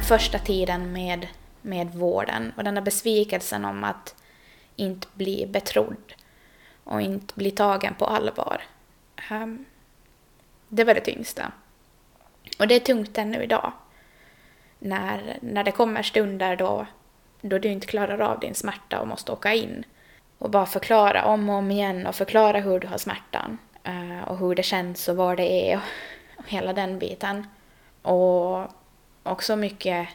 den första tiden med, med vården och den där besvikelsen om att inte bli betrodd och inte bli tagen på allvar. Um, det var det tyngsta. Och det är tungt ännu idag. När, när det kommer stunder då, då du inte klarar av din smärta och måste åka in. Och bara förklara om och om igen och förklara hur du har smärtan. Uh, och hur det känns och vad det är och, och hela den biten. Och också mycket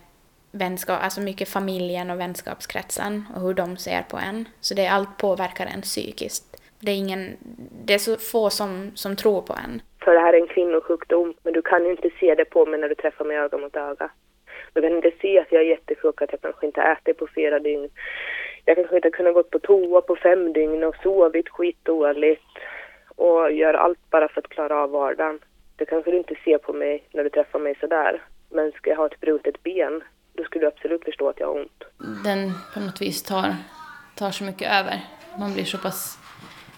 vänskap, alltså mycket familjen och vänskapskretsen och hur de ser på en. Så det allt påverkar en psykiskt. Det är, ingen, det är så få som, som tror på en. För det här är en kvinnosjukdom, men du kan ju inte se det på mig när du träffar mig öga mot öga. Du kan inte se att jag är jättesjuk, att jag kanske inte ätit på fyra dygn. Jag kanske inte har kunnat gå på toa på fem dygn och sovit skitdåligt och gör allt bara för att klara av vardagen. Det kanske du inte ser på mig när du träffar mig sådär. Men ska jag ha ett brutet ben, då skulle du absolut förstå att jag har ont. Den på något vis tar, tar så mycket över. Man blir så pass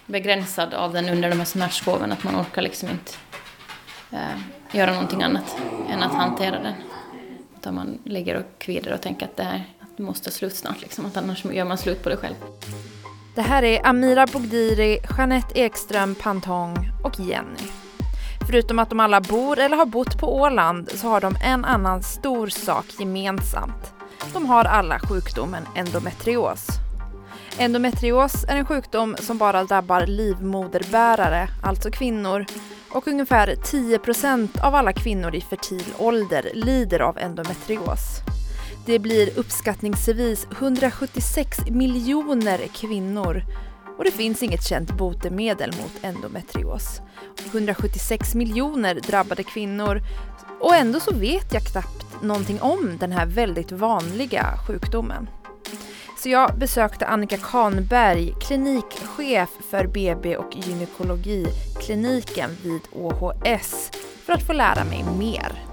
begränsad av den under de här smärtskoven att man orkar liksom inte eh, göra någonting annat än att hantera den. Utan man ligger och kvider och tänker att det här att det måste slut snart, liksom, att annars gör man slut på det själv. Det här är Amira Bogdiri, Jeanette Ekström Pantong och Jenny. Förutom att de alla bor eller har bott på Åland så har de en annan stor sak gemensamt. De har alla sjukdomen endometrios. Endometrios är en sjukdom som bara drabbar livmoderbärare, alltså kvinnor, och ungefär 10% av alla kvinnor i fertil ålder lider av endometrios. Det blir uppskattningsvis 176 miljoner kvinnor och det finns inget känt botemedel mot endometrios. 176 miljoner drabbade kvinnor och ändå så vet jag knappt någonting om den här väldigt vanliga sjukdomen. Så jag besökte Annika Kahnberg, klinikchef för BB och gynekologikliniken vid OHS för att få lära mig mer.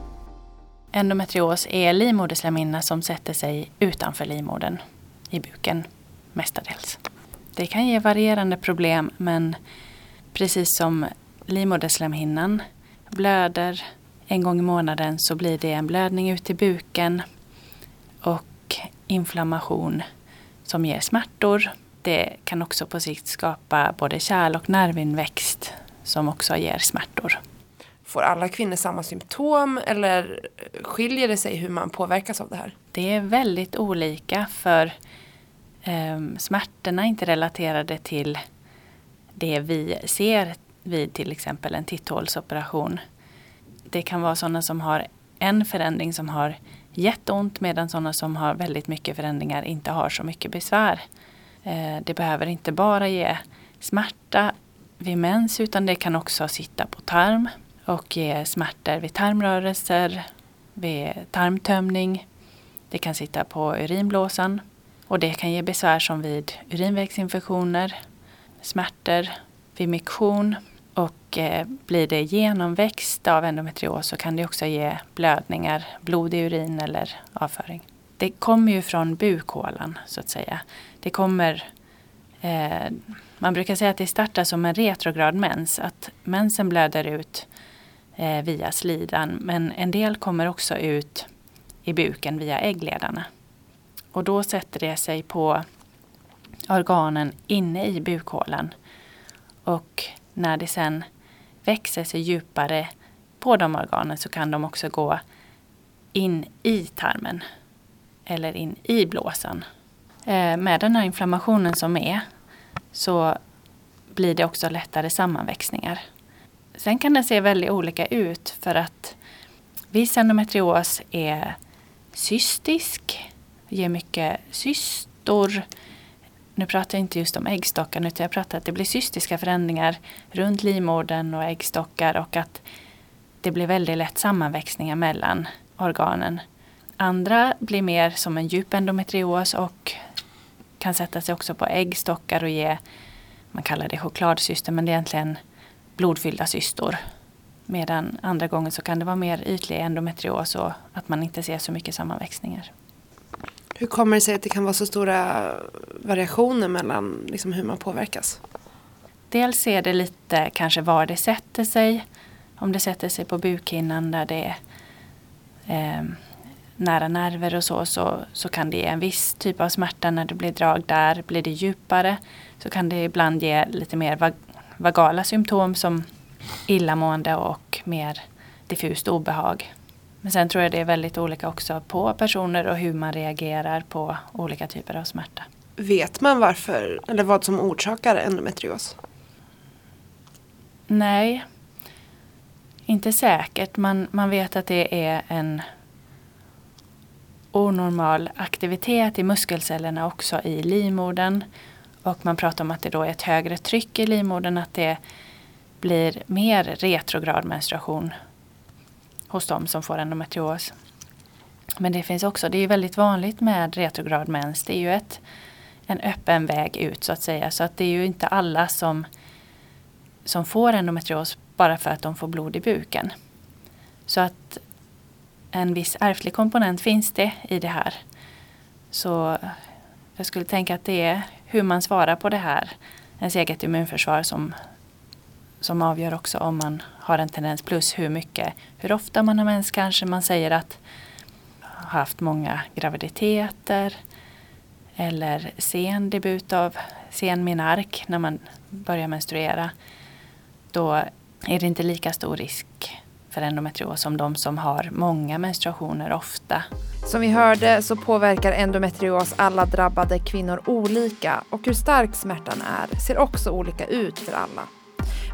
Endometrios är livmoderslemhinna som sätter sig utanför livmodern, i buken mestadels. Det kan ge varierande problem men precis som livmoderslemhinnan blöder en gång i månaden så blir det en blödning ut i buken och inflammation som ger smärtor. Det kan också på sikt skapa både kärl och nervinväxt som också ger smärtor. Får alla kvinnor samma symptom eller skiljer det sig hur man påverkas av det här? Det är väldigt olika för eh, smärtorna är inte relaterade till det vi ser vid till exempel en titthålsoperation. Det kan vara sådana som har en förändring som har jätteont medan sådana som har väldigt mycket förändringar inte har så mycket besvär. Eh, det behöver inte bara ge smärta vid mens utan det kan också sitta på tarm och ge smärtor vid tarmrörelser, vid tarmtömning. Det kan sitta på urinblåsan och det kan ge besvär som vid urinvägsinfektioner, smärtor vid miktion och eh, blir det genomväxt av endometrios så kan det också ge blödningar, blod i urin eller avföring. Det kommer ju från bukhålan så att säga. Det kommer eh, man brukar säga att det startar som en retrograd mens, att mensen blöder ut eh, via slidan men en del kommer också ut i buken via äggledarna. Och då sätter det sig på organen inne i bukhålan. Och när det sen växer sig djupare på de organen så kan de också gå in i tarmen eller in i blåsan. Eh, med den här inflammationen som är så blir det också lättare sammanväxningar. Sen kan den se väldigt olika ut för att viss endometrios är cystisk, ger mycket cystor nu pratar jag inte just om äggstockar utan jag pratar att det blir cystiska förändringar runt livmodern och äggstockar och att det blir väldigt lätt sammanväxningar mellan organen. Andra blir mer som en djup endometrios och kan sätta sig också på äggstockar och ge, man kallar det chokladcystor, men det är egentligen blodfyllda cystor. Medan andra gånger så kan det vara mer ytlig endometrios och att man inte ser så mycket sammanväxningar. Hur kommer det sig att det kan vara så stora variationer mellan liksom, hur man påverkas? Dels är det lite kanske var det sätter sig. Om det sätter sig på bukhinnan där det är eh, nära nerver och så, så, så kan det ge en viss typ av smärta när det blir drag där. Blir det djupare så kan det ibland ge lite mer vag vagala symptom som illamående och mer diffust obehag. Men sen tror jag det är väldigt olika också på personer och hur man reagerar på olika typer av smärta. Vet man varför, eller vad som orsakar endometrios? Nej, inte säkert. Man, man vet att det är en onormal aktivitet i muskelcellerna också i livmodern. Och man pratar om att det då är ett högre tryck i livmodern, att det blir mer retrograd menstruation hos dem som får endometrios. Men det finns också, det är väldigt vanligt med retrograd mens. Det är ju ett, en öppen väg ut så att säga. Så att det är ju inte alla som, som får endometrios bara för att de får blod i buken. Så att en viss ärftlig komponent finns det i det här. Så jag skulle tänka att det är hur man svarar på det här, ens eget immunförsvar som, som avgör också om man har en tendens plus hur mycket, hur ofta man har mens kanske. Man säger att har haft många graviditeter eller sen debut av sen menark när man börjar menstruera. Då är det inte lika stor risk för endometrios som de som har många menstruationer ofta. Som vi hörde så påverkar endometrios alla drabbade kvinnor olika och hur stark smärtan är ser också olika ut för alla.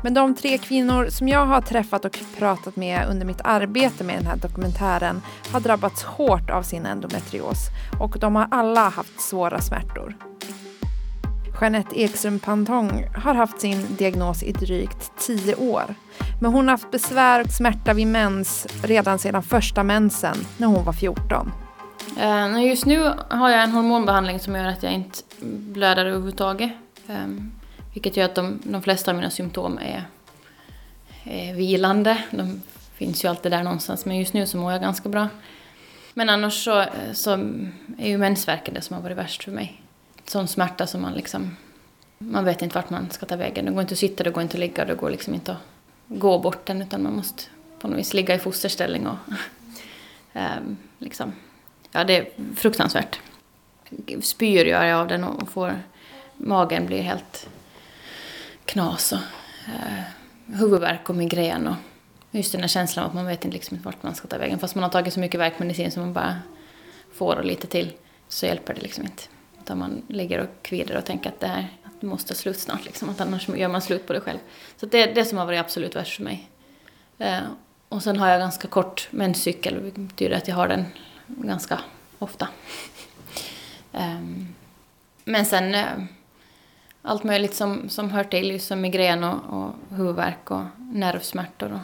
Men de tre kvinnor som jag har träffat och pratat med under mitt arbete med den här dokumentären har drabbats hårt av sin endometrios och de har alla haft svåra smärtor. Jeanette Ekström Pantong har haft sin diagnos i drygt tio år. Men hon har haft besvär och smärta vid mens redan sedan första mensen när hon var 14. Eh, just nu har jag en hormonbehandling som gör att jag inte blöder överhuvudtaget. Ehm, vilket gör att de, de flesta av mina symptom är, är vilande. De finns ju alltid där någonstans men just nu så mår jag ganska bra. Men annars så, så är ju mensvärken det som har varit värst för mig sån smärta som man liksom... Man vet inte vart man ska ta vägen. Det går inte att sitta, det går inte att ligga, det går liksom inte att gå bort den utan man måste på något vis ligga i fosterställning och ehm, liksom... Ja, det är fruktansvärt. Spyr gör jag av den och får... Magen blir helt knas och eh, huvudvärk och migrän och just den här känslan att man vet inte liksom vart man ska ta vägen. Fast man har tagit så mycket värkmedicin som man bara får och lite till så hjälper det liksom inte. Utan man ligger och kvider och tänker att det här att det måste slut snart, liksom, att annars gör man slut på det själv. Så det är det som har varit absolut värst för mig. Eh, och sen har jag ganska kort menscykel, vilket betyder att jag har den ganska ofta. Eh, men sen eh, allt möjligt som, som hör till, som migrän och, och huvudvärk och nervsmärtor och,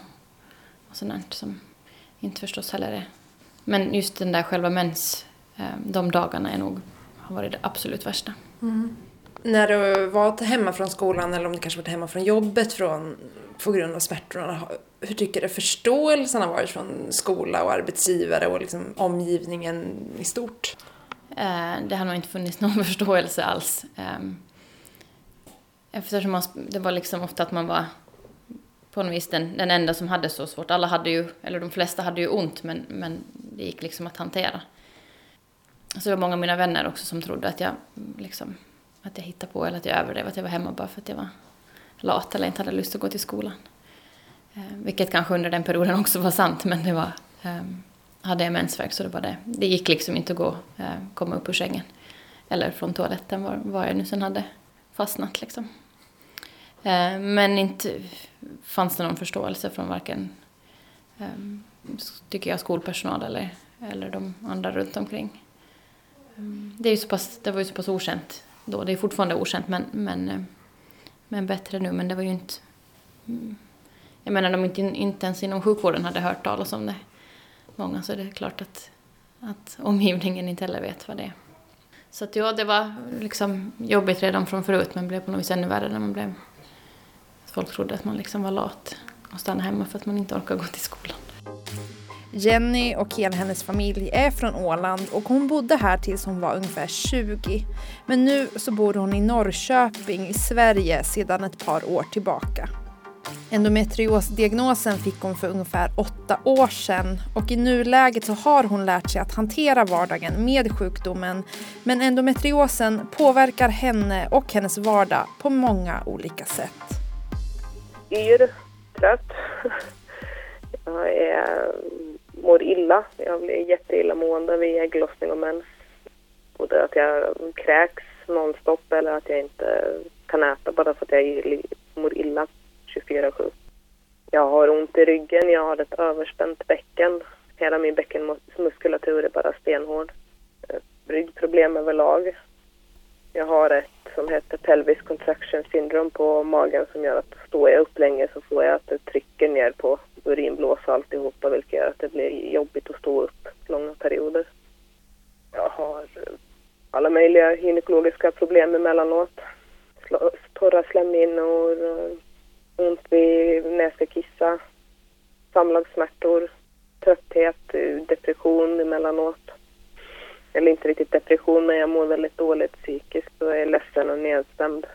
och sånt som inte förstås heller är... Men just den där själva mens, eh, de dagarna är nog har varit det absolut värsta. Mm. När du var hemma från skolan eller om du kanske var hemma från jobbet från, på grund av smärtorna, hur tycker du förståelsen har varit från skola och arbetsgivare och liksom omgivningen i stort? Eh, det har nog inte funnits någon förståelse alls. Eftersom man, det var liksom ofta att man var på något vis den, den enda som hade så svårt. Alla hade ju, eller de flesta hade ju ont men, men det gick liksom att hantera. Så det var många av mina vänner också som trodde att jag, liksom, att jag hittade på eller att jag överdrev, att jag var hemma bara för att jag var lat eller inte hade lust att gå till skolan. Eh, vilket kanske under den perioden också var sant, men det var... Eh, hade jag mensvärk så det var det. Det gick liksom inte att gå, eh, komma upp ur sängen. Eller från toaletten, var, var jag nu sen hade fastnat liksom. Eh, men inte fanns det någon förståelse från varken, ehm, tycker jag, skolpersonal eller, eller de andra runt omkring. Ehm, det, är så pass, det var ju så pass okänt då. Det är fortfarande okänt men, men, eh, men bättre nu. Men det var ju inte... Mm, jag menar de inte, inte ens inom sjukvården hade hört talas om det. Många så det är klart att, att omgivningen inte heller vet vad det är. Så att ja, det var liksom jobbigt redan från förut men blev på något vis ännu värre när man blev... Folk trodde att man liksom var lat och stannade hemma för att man inte orkar gå till skolan. Jenny och hela hennes familj är från Åland och hon bodde här tills hon var ungefär 20. Men nu så bor hon i Norrköping i Sverige sedan ett par år tillbaka. Endometriosdiagnosen fick hon för ungefär åtta år sedan och i nuläget så har hon lärt sig att hantera vardagen med sjukdomen. Men endometriosen påverkar henne och hennes vardag på många olika sätt. Yr, trött. Jag är, mår illa. Jag blir jätteillamående vid ägglossning och mens. Både att jag kräks nonstop eller att jag inte kan äta bara för att jag mår illa 24-7. Jag har ont i ryggen, jag har ett överspänt bäcken. Hela min bäckenmuskulatur är bara stenhård. Eh, Ryggproblem överlag. Jag har ett som heter pelvis contraction syndrome på magen som gör att står jag upp länge så får jag att det trycker ner på urinblåsa och alltihopa vilket gör att det blir jobbigt att stå upp långa perioder. Jag har eh, alla möjliga gynekologiska problem emellanåt. Torra slemhinnor, eh, ont vid när jag ska kissa, samlagssmärtor, trötthet, eh, depression emellanåt. Eller inte riktigt depression, men jag mår väldigt dåligt psykiskt och är ledsen och nedstämd.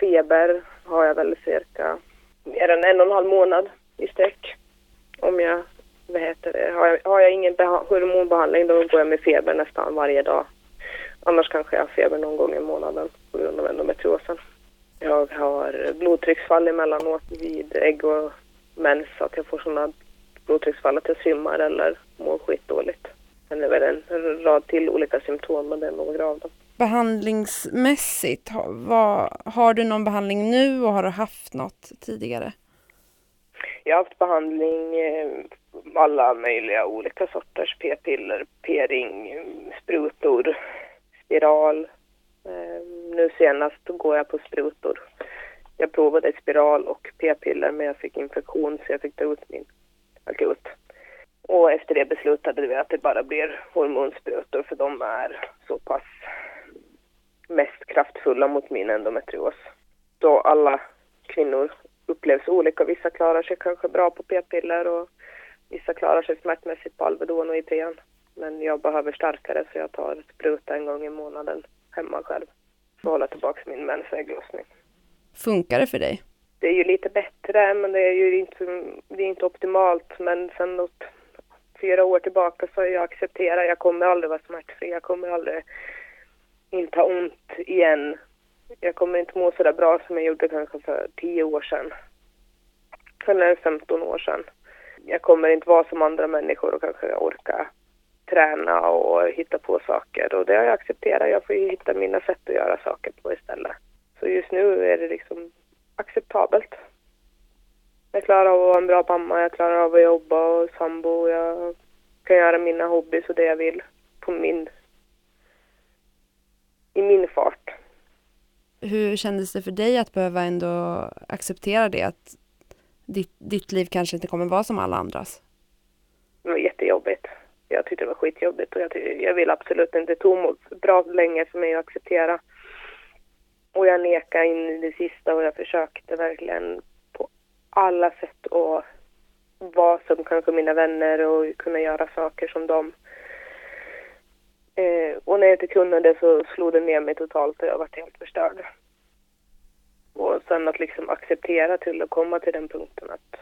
Feber har jag väl cirka mer än en och en halv månad i sträck. Om jag, vad heter det, har jag, har jag ingen hormonbehandling då går jag med feber nästan varje dag. Annars kanske jag har feber någon gång i månaden på grund av endometriosen. Jag har blodtrycksfall emellanåt vid ägg och mens, så att jag får sådana blodtrycksfall att jag svimmar eller mår skitdåligt. Sen är väl en rad till olika symptom, men det är några av dem. Behandlingsmässigt, vad, har du någon behandling nu och har du haft något tidigare? Jag har haft behandling, eh, alla möjliga olika sorters p-piller, p-ring, sprutor, spiral, Eh, nu senast går jag på sprutor. Jag provade spiral och p-piller men jag fick infektion så jag fick ta ut min akut. Och efter det beslutade vi att det bara blir hormonsprutor för de är så pass mest kraftfulla mot min endometrios. Så alla kvinnor upplevs olika. Vissa klarar sig kanske bra på p-piller och vissa klarar sig smärtmässigt på Alvedon och Ipren. Men jag behöver starkare så jag tar spruta en gång i månaden hemma själv för att hålla tillbaka min mensägglossning. Funkar det för dig? Det är ju lite bättre, men det är ju inte, det är inte optimalt. Men sen något fyra år tillbaka så har jag accepterat, jag kommer aldrig vara smärtfri, jag kommer aldrig inte ha ont igen. Jag kommer inte må så där bra som jag gjorde kanske för tio år sedan. Eller 15 år sedan. Jag kommer inte vara som andra människor och kanske orka träna och hitta på saker och det har jag accepterat. Jag får ju hitta mina sätt att göra saker på istället. Så just nu är det liksom acceptabelt. Jag klarar av att vara en bra mamma, jag klarar av att jobba och sambo. Jag kan göra mina hobbys och det jag vill på min... i min fart. Hur kändes det för dig att behöva ändå acceptera det? Att ditt, ditt liv kanske inte kommer vara som alla andras? Det var jättejobbigt jag tyckte det var skitjobbigt och jag, jag vill absolut inte. Det tog bra länge för mig att acceptera. Och jag nekade in i det sista och jag försökte verkligen alla sätt att vara som kanske mina vänner och kunna göra saker som dem. Eh, och när jag inte kunde det så slog det ner mig totalt och jag var helt förstörd. Och sen att liksom acceptera till att komma till den punkten att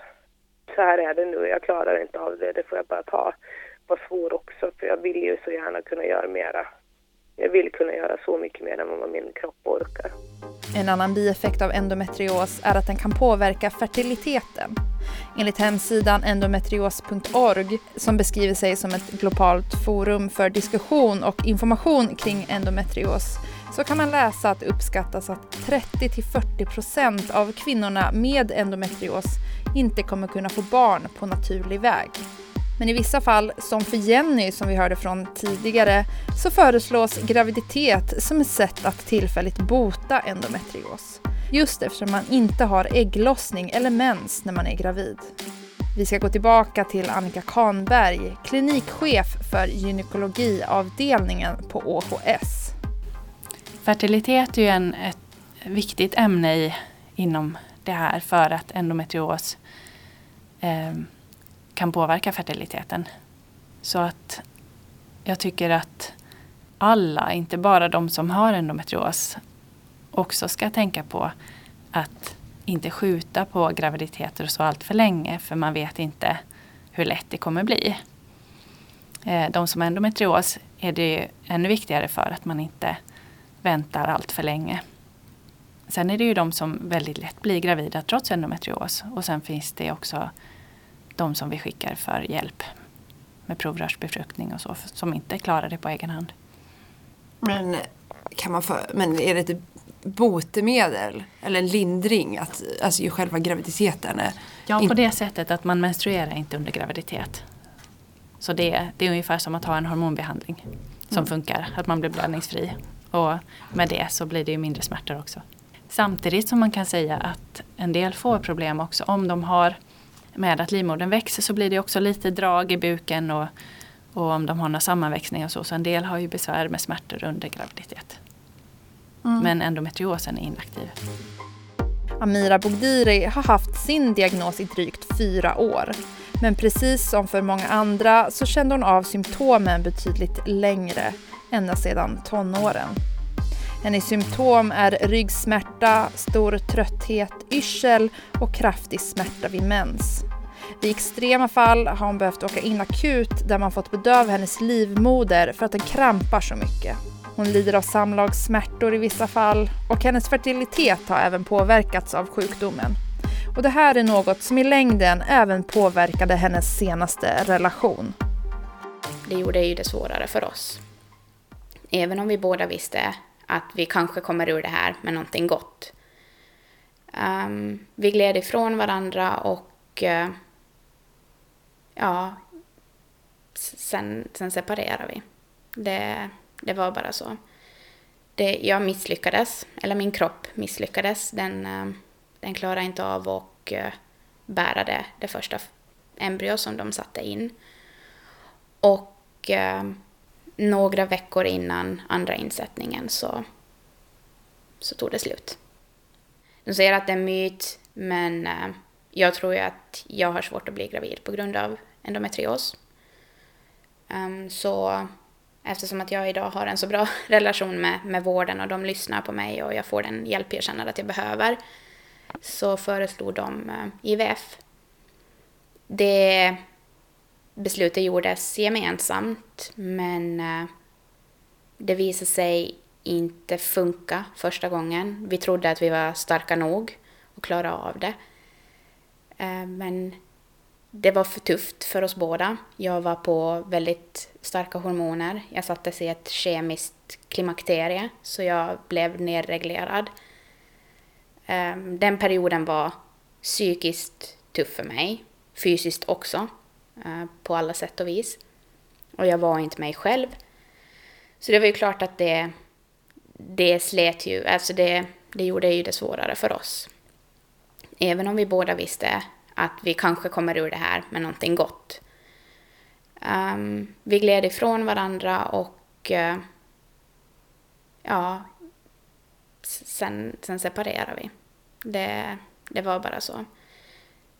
så här är det nu, jag klarar inte av det, det får jag bara ta var svår också för jag vill ju så gärna kunna göra mera. Jag vill kunna göra så mycket mer än vad min kropp orkar. En annan bieffekt av endometrios är att den kan påverka fertiliteten. Enligt hemsidan endometrios.org, som beskriver sig som ett globalt forum för diskussion och information kring endometrios, så kan man läsa att det uppskattas att 30-40% av kvinnorna med endometrios inte kommer kunna få barn på naturlig väg. Men i vissa fall, som för Jenny som vi hörde från tidigare, så föreslås graviditet som ett sätt att tillfälligt bota endometrios. Just eftersom man inte har ägglossning eller mens när man är gravid. Vi ska gå tillbaka till Annika Kahnberg, klinikchef för gynekologiavdelningen på OHS. Fertilitet är ju en, ett viktigt ämne i, inom det här för att endometrios eh, kan påverka fertiliteten. Så att jag tycker att alla, inte bara de som har endometrios, också ska tänka på att inte skjuta på graviditeter och så allt för länge för man vet inte hur lätt det kommer bli. Eh, de som har endometrios är det ännu viktigare för att man inte väntar allt för länge. Sen är det ju de som väldigt lätt blir gravida trots endometrios. Och sen finns det också de som vi skickar för hjälp med provrörsbefruktning och så, som inte klarar det på egen hand. Men, kan man få, men är det ett botemedel eller en lindring att, alltså ju själva graviditeten är... Ja, på det sättet att man menstruerar inte under graviditet. Så det, det är ungefär som att ha en hormonbehandling som mm. funkar, att man blir blödningsfri. Och med det så blir det ju mindre smärtor också. Samtidigt som man kan säga att en del får problem också om de har med att livmodern växer så blir det också lite drag i buken och, och om de har några sammanväxningar och så. Så en del har ju besvär med smärtor under graviditet. Mm. Men endometriosen är inaktiv. Amira Bogdiri har haft sin diagnos i drygt fyra år. Men precis som för många andra så kände hon av symptomen betydligt längre, ända sedan tonåren. Hennes symptom är ryggsmärta, stor trötthet, yrsel och kraftig smärta vid mens. I extrema fall har hon behövt åka in akut där man fått bedöva hennes livmoder för att den krampar så mycket. Hon lider av samlagssmärtor i vissa fall och hennes fertilitet har även påverkats av sjukdomen. Och det här är något som i längden även påverkade hennes senaste relation. Det gjorde ju det svårare för oss. Även om vi båda visste att vi kanske kommer ur det här med någonting gott. Um, vi gled ifrån varandra och uh, ja, sen, sen separerade vi. Det, det var bara så. Det, jag misslyckades, eller min kropp misslyckades. Den, uh, den klarade inte av att uh, eh, bära det, det första embryo som de satte in. Och några veckor innan andra insättningen så, så tog det slut. De säger att det är en myt, men eh, jag tror ju att jag har svårt att bli gravid på grund av endometrios. Um, så eftersom att jag idag har en så bra relation med, med vården och de lyssnar på mig och jag får den hjälp jag känner att jag behöver så föreslog de eh, IVF. Det beslutet gjordes gemensamt men eh, det visade sig inte funka första gången. Vi trodde att vi var starka nog att klara av det. Eh, men det var för tufft för oss båda. Jag var på väldigt starka hormoner. Jag sattes i ett kemiskt klimakterie, så jag blev nedreglerad. Eh, den perioden var psykiskt tuff för mig, fysiskt också. Eh, på alla sätt och vis. Och jag var inte mig själv. Så det var ju klart att det, det slet ju, alltså det, det gjorde ju det svårare för oss. Även om vi båda visste att vi kanske kommer ur det här med någonting gott. Um, vi gled ifrån varandra och uh, ja, sen, sen separerade vi. Det, det var bara så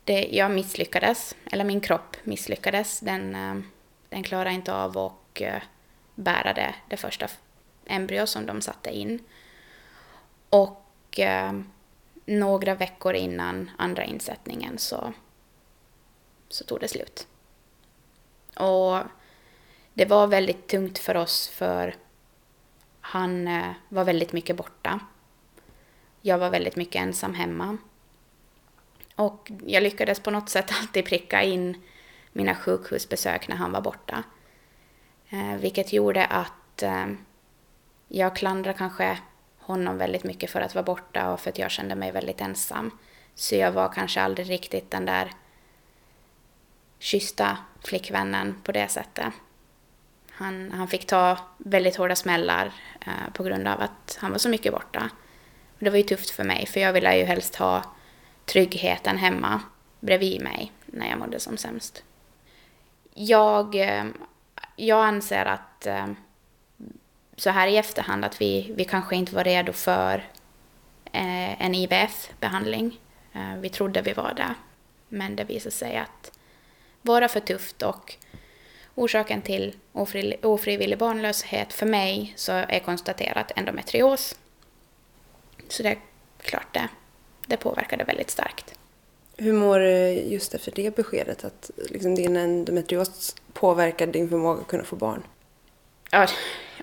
det, jag misslyckades, eller min kropp misslyckades. Den, eh, den klarade inte av att eh, bära det, det första embryo som de satte in. Och eh, några veckor innan andra insättningen så, så tog det slut. Och det var väldigt tungt för oss för han eh, var väldigt mycket borta. Jag var väldigt mycket ensam hemma. Och jag lyckades på något sätt alltid pricka in mina sjukhusbesök när han var borta. Eh, vilket gjorde att eh, jag klandrar kanske honom väldigt mycket för att vara borta och för att jag kände mig väldigt ensam. Så jag var kanske aldrig riktigt den där kyssta flickvännen på det sättet. Han, han fick ta väldigt hårda smällar eh, på grund av att han var så mycket borta. Och det var ju tufft för mig, för jag ville ju helst ha tryggheten hemma bredvid mig när jag mådde som sämst. Jag, eh, jag anser att eh, så här i efterhand att vi, vi kanske inte var redo för eh, en IVF-behandling. Vi trodde vi var det, men det visade sig att vara för tufft och orsaken till ofri, ofrivillig barnlöshet för mig så är konstaterat endometrios. Så det är klart det det påverkade väldigt starkt. Hur mår du just efter det beskedet att liksom din endometrios påverkar din förmåga att kunna få barn? Ja,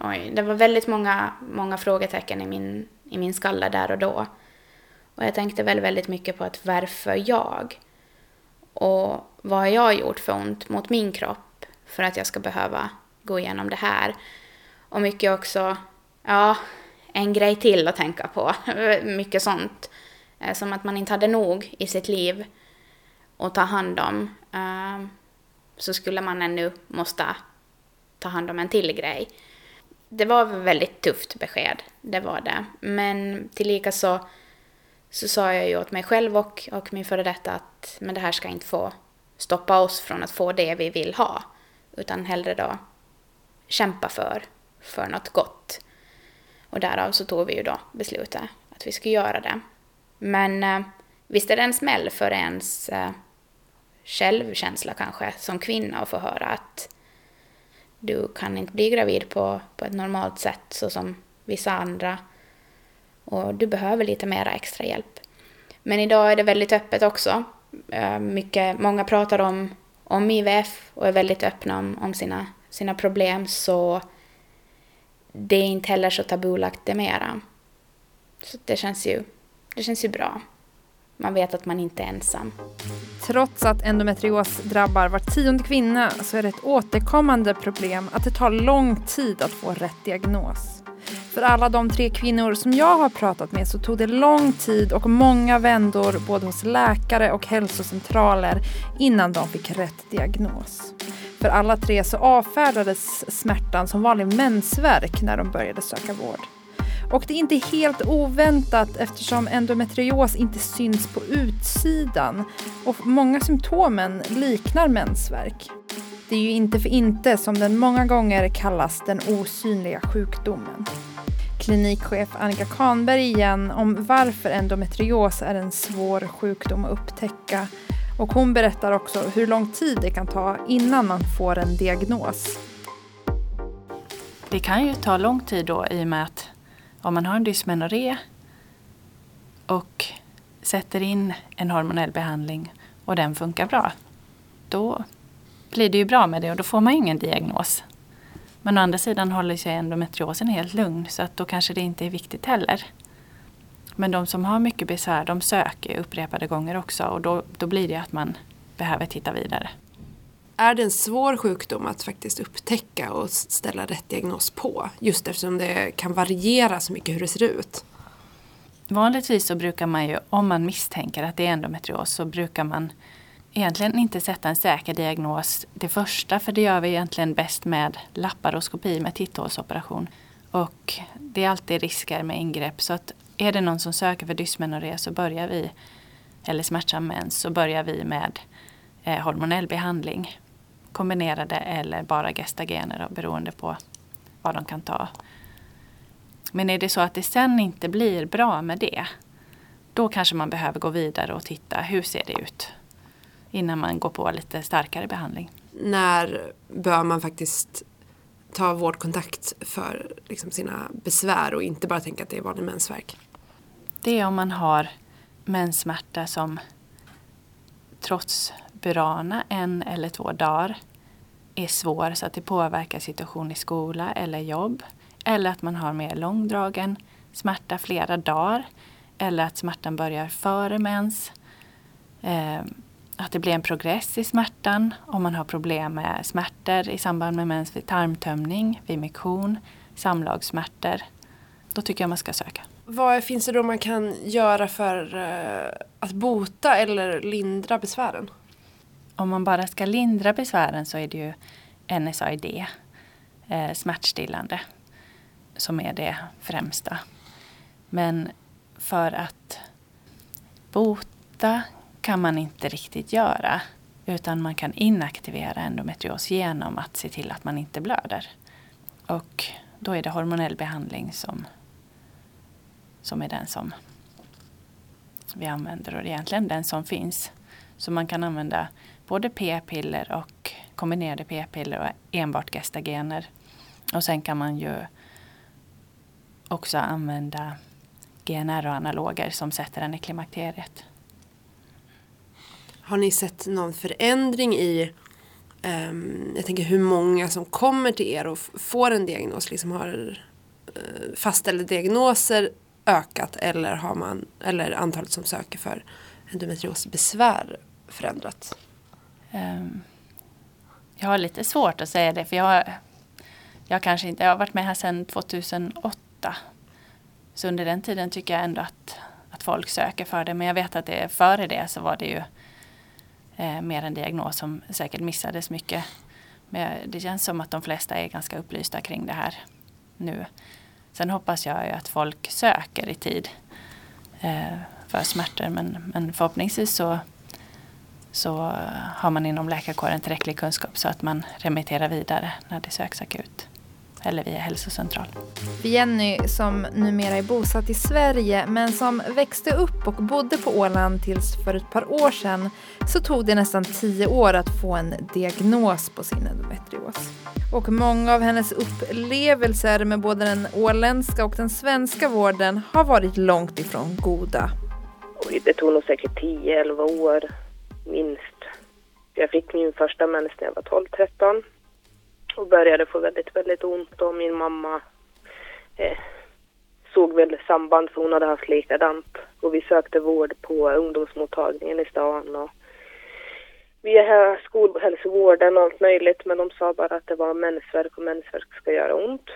oj, det var väldigt många, många frågetecken i min, i min skalle där och då. Och jag tänkte väl väldigt mycket på att varför jag? Och vad har jag gjort för ont mot min kropp för att jag ska behöva gå igenom det här? Och mycket också, ja, en grej till att tänka på. mycket sånt. Eh, som att man inte hade nog i sitt liv att ta hand om. Eh, så skulle man ännu måste ta hand om en till grej. Det var ett väldigt tufft besked, det var det. Men tillika så, så sa jag ju åt mig själv och, och min före detta att men det här ska inte få stoppa oss från att få det vi vill ha. Utan hellre då kämpa för, för något gott. Och därav så tog vi ju då beslutet att vi skulle göra det. Men eh, visst är det en smäll för ens eh, självkänsla kanske som kvinna att få höra att du kan inte bli gravid på, på ett normalt sätt så som vissa andra. Och du behöver lite mera extra hjälp. Men idag är det väldigt öppet också. Eh, mycket, många pratar om, om IVF och är väldigt öppna om, om sina, sina problem så det är inte heller så tabulagt det mera. Så det känns ju, det känns ju bra. Man vet att man inte är ensam. Trots att endometrios drabbar var tionde kvinna så är det ett återkommande problem att det tar lång tid att få rätt diagnos. För alla de tre kvinnor som jag har pratat med så tog det lång tid och många vändor både hos läkare och hälsocentraler innan de fick rätt diagnos. För alla tre så avfärdades smärtan som vanlig mensvärk när de började söka vård. Och det är inte helt oväntat eftersom endometrios inte syns på utsidan och många symptomen liknar mensvärk. Det är ju inte för inte som den många gånger kallas den osynliga sjukdomen. Klinikchef Annika Kahnberg igen om varför endometrios är en svår sjukdom att upptäcka och hon berättar också hur lång tid det kan ta innan man får en diagnos. Det kan ju ta lång tid då i och med att om man har en dysmenorré och sätter in en hormonell behandling och den funkar bra, då blir det ju bra med det och då får man ingen diagnos. Men å andra sidan håller sig endometriosen helt lugn så att då kanske det inte är viktigt heller. Men de som har mycket besvär de söker upprepade gånger också och då, då blir det att man behöver titta vidare. Är det en svår sjukdom att faktiskt upptäcka och ställa rätt diagnos på? Just eftersom det kan variera så mycket hur det ser ut. Vanligtvis så brukar man ju, om man misstänker att det är endometrios, så brukar man egentligen inte sätta en säker diagnos det första, för det gör vi egentligen bäst med laparoskopi, med titthålsoperation. Och det är alltid risker med ingrepp, så att är det någon som söker för dysmenorré så börjar vi, eller smärtsam mens, så börjar vi med eh, hormonell behandling. Kombinerade eller bara gestagener beroende på vad de kan ta. Men är det så att det sen inte blir bra med det, då kanske man behöver gå vidare och titta hur ser det ut innan man går på lite starkare behandling. När bör man faktiskt ta vårdkontakt för liksom sina besvär och inte bara tänka att det är vanlig mensvärk? Det är om man har menssmärta som trots Burana en eller två dagar är svår så att det påverkar situation i skola eller jobb. Eller att man har mer långdragen smärta flera dagar. Eller att smärtan börjar före mens. Eh, att det blir en progress i smärtan om man har problem med smärtor i samband med mens vid tarmtömning, vid mektion, samlagssmärtor. Då tycker jag man ska söka. Vad finns det då man kan göra för eh, att bota eller lindra besvären? Om man bara ska lindra besvären så är det ju NSAID, eh, smärtstillande, som är det främsta. Men för att bota kan man inte riktigt göra. Utan man kan inaktivera endometrios genom att se till att man inte blöder. Och då är det hormonell behandling som, som är den som vi använder och egentligen den som finns. Så man kan använda både p-piller och kombinerade p-piller och enbart gestagener. Och sen kan man ju också använda GNR och analoger som sätter en i klimakteriet. Har ni sett någon förändring i um, jag tänker hur många som kommer till er och får en diagnos? Liksom har uh, fastställda diagnoser ökat eller har man eller antalet som söker för endometriosbesvär förändrats? Ehm, jag har lite svårt att säga det för jag, jag kanske inte, jag har varit med här sedan 2008. Så under den tiden tycker jag ändå att, att folk söker för det. Men jag vet att det, före det så var det ju eh, mer en diagnos som säkert missades mycket. Men det känns som att de flesta är ganska upplysta kring det här nu. Sen hoppas jag ju att folk söker i tid eh, för smärtor men, men förhoppningsvis så, så har man inom läkarkåren tillräcklig kunskap så att man remitterar vidare när det söks akut eller via hälsocentral. Jenny, som numera är bosatt i Sverige men som växte upp och bodde på Åland tills för ett par år sedan så tog det nästan tio år att få en diagnos på sin endometrios. Och många av hennes upplevelser med både den åländska och den svenska vården har varit långt ifrån goda. Det tog nog säkert 10-11 år, minst. Jag fick min första mens när jag var 12-13 och började få väldigt, väldigt ont och min mamma eh, såg väl samband för hon hade haft likadant. Och vi sökte vård på ungdomsmottagningen i stan och via skolhälsovården och allt möjligt men de sa bara att det var mensvärk och mensvärk ska göra ont.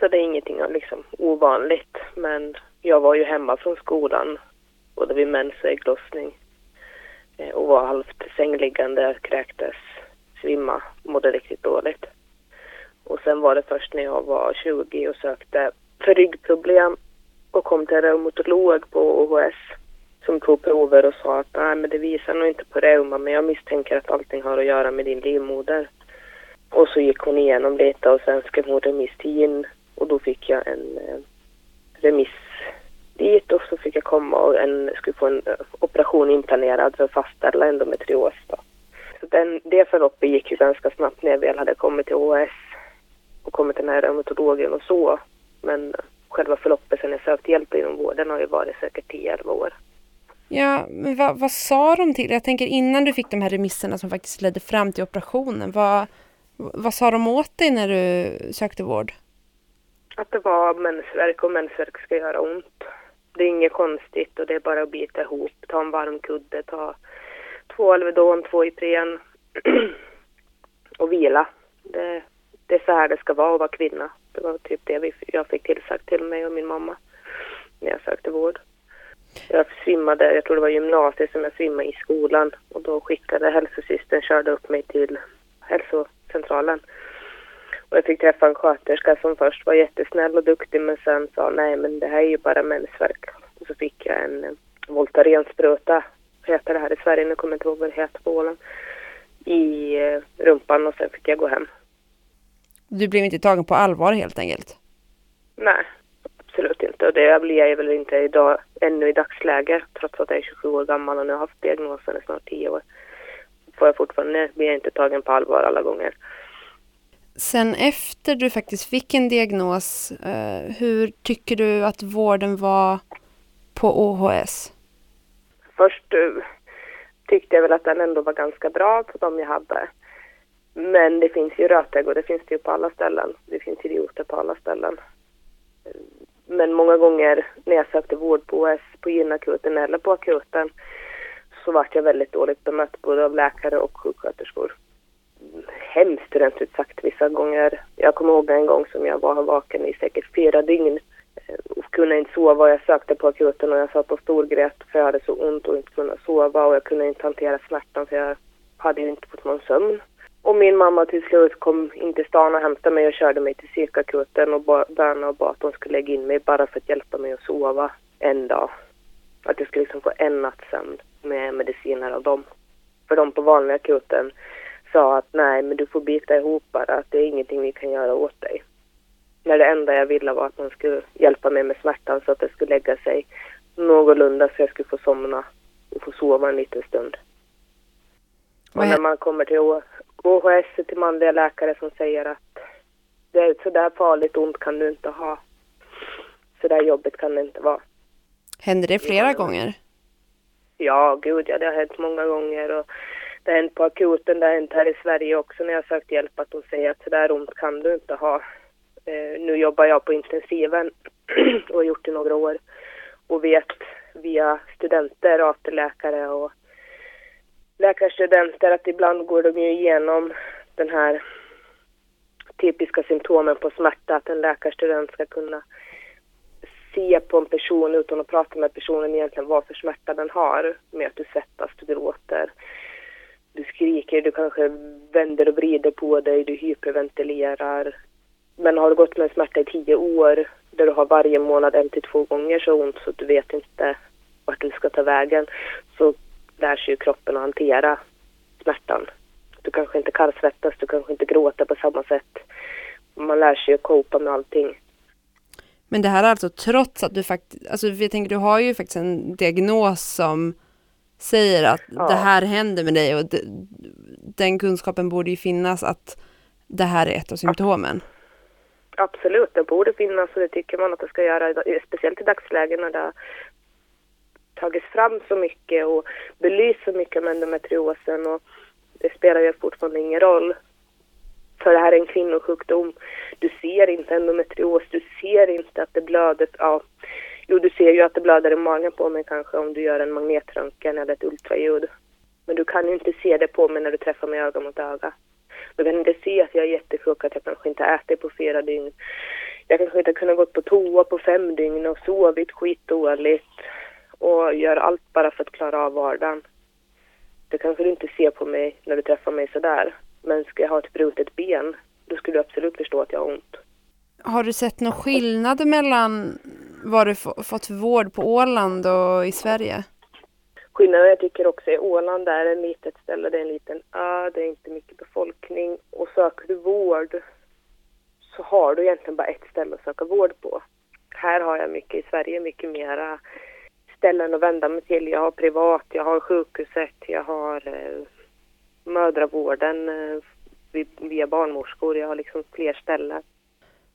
Så det är ingenting liksom ovanligt men jag var ju hemma från skolan både vid mens och ägglossning Eh, och var halvt sängliggande, kräktes, svimma, mådde riktigt dåligt. Och sen var det först när jag var 20 och sökte för ryggproblem och kom till en reumatolog på OHS som tog prover och sa att nej men det visar nog inte på reuma men jag misstänker att allting har att göra med din livmoder. Och så gick hon igenom lite och sen skrev hon remiss till GIN och då fick jag en eh, remiss dit och så fick jag komma och en, skulle få en uh, operation inplanerad för fastställa endometrios. Då. Så den, det förloppet gick ju ganska snabbt när jag väl hade kommit till OS och kommit till den här reumatologen och så. Men själva förloppet sen jag sökte hjälp inom vården har ju varit säkert 10-11 år. Ja, men vad, vad sa de till Jag tänker innan du fick de här remisserna som faktiskt ledde fram till operationen. Vad, vad sa de åt dig när du sökte vård? Att det var mensvärk och mensvärk ska göra ont. Det är inget konstigt och det är bara att bita ihop. Ta en varm kudde, ta två Alvedon, två Ipren och vila. Det, det är så här det ska vara att vara kvinna. Det var typ det vi, jag fick tillsagt till mig och min mamma när jag sökte vård. Jag svimmade, jag tror det var gymnasiet som jag svimmade i skolan och då skickade hälsosystern, körde upp mig till hälsocentralen. Och jag fick träffa en sköterska som först var jättesnäll och duktig men sen sa nej men det här är ju bara mensvärk. Och så fick jag en Voltaren-spruta, heter det här i Sverige, nu kommer jag inte ihåg vad det heter på Åland, i eh, rumpan och sen fick jag gå hem. Du blev inte tagen på allvar helt enkelt? Nej, absolut inte. Och det blir jag väl inte idag, ännu i dagsläget, trots att jag är 27 år gammal och nu har haft diagnosen i snart 10 år. Får jag fortfarande, blir jag inte tagen på allvar alla gånger. Sen efter du faktiskt fick en diagnos, eh, hur tycker du att vården var på OHS? Först eh, tyckte jag väl att den ändå var ganska bra på de jag hade. Men det finns ju rötägg och det finns det ju på alla ställen. Det finns idioter på alla ställen. Men många gånger när jag sökte vård på OS, på gynakuten eller på akuten så vart jag väldigt dåligt bemött både av läkare och sjuksköterskor. Hemskt rent ut sagt vissa gånger. Jag kommer ihåg en gång som jag var vaken i säkert fyra dygn eh, och kunde inte sova. Jag sökte på akuten och jag satt och storgrät för jag hade så ont och inte kunde sova och jag kunde inte hantera smärtan för jag hade ju inte fått någon sömn. Och min mamma till slut kom in till stan och hämtade mig och körde mig till psykakuten och bönade och bad att de skulle lägga in mig bara för att hjälpa mig att sova en dag. Att jag skulle liksom få en natts sömn med mediciner av dem. För de på vanliga akuten sa att nej men du får bita ihop bara, att det är ingenting vi kan göra åt dig. När det enda jag ville var att man skulle hjälpa mig med smärtan så att det skulle lägga sig någorlunda så jag skulle få somna och få sova en liten stund. Och när man kommer till OHS till manliga läkare som säger att det är så där farligt ont kan du inte ha. Så där jobbigt kan det inte vara. Händer det flera gånger? Ja, gud ja, det har hänt många gånger och det har hänt på akuten, det har hänt här i Sverige också när jag har sökt hjälp att de säger att sådär ont kan du inte ha. Eh, nu jobbar jag på intensiven och har gjort det i några år och vet via studenter, AT-läkare och läkarstudenter att ibland går de ju igenom den här typiska symptomen på smärta, att en läkarstudent ska kunna se på en person utan att prata med personen egentligen vad för smärta den har. Med att du svettas, du gråter, du skriker, du kanske vänder och vrider på dig, du hyperventilerar. Men har du gått med en smärta i tio år där du har varje månad en till två gånger så ont så att du vet inte vart du ska ta vägen så lär sig ju kroppen att hantera smärtan. Du kanske inte kallsvettas, du kanske inte gråter på samma sätt. Man lär sig att copa med allting. Men det här är alltså trots att du faktiskt, alltså jag tänker du har ju faktiskt en diagnos som säger att Ja. det här händer med dig och det, den kunskapen borde ju finnas att det här är ett av symptomen. Absolut, det borde finnas och det tycker man att det ska göra, speciellt i dagsläget när det har tagits fram så mycket och belyst så mycket om endometriosen och det spelar ju fortfarande ingen roll. För det här är en kvinnosjukdom. Du ser inte endometrios, du ser inte att det blöder. Ja, jo, du ser ju att det blöder i magen på mig kanske om du gör en magnetröntgen eller ett ultraljud. Men du kan ju inte se det på mig när du träffar mig öga mot öga. Du kan inte se att jag är jättesjuk, att jag kanske inte ätit på fyra dygn. Jag kanske inte har kunnat gå på toa på fem dygn och sovit skitdåligt och gör allt bara för att klara av vardagen. Det kanske du inte ser på mig när du träffar mig sådär. Men ska jag ha ett brutet ben, då skulle du absolut förstå att jag har ont. Har du sett någon skillnad mellan vad du fått för vård på Åland och i Sverige? Skillnaden jag tycker också är Åland där är ett litet ställe, det är en liten ö, det är inte mycket befolkning och söker du vård så har du egentligen bara ett ställe att söka vård på. Här har jag mycket i Sverige, mycket mera ställen att vända mig till. Jag har privat, jag har sjukhuset, jag har eh, mödravården eh, via barnmorskor, jag har liksom fler ställen.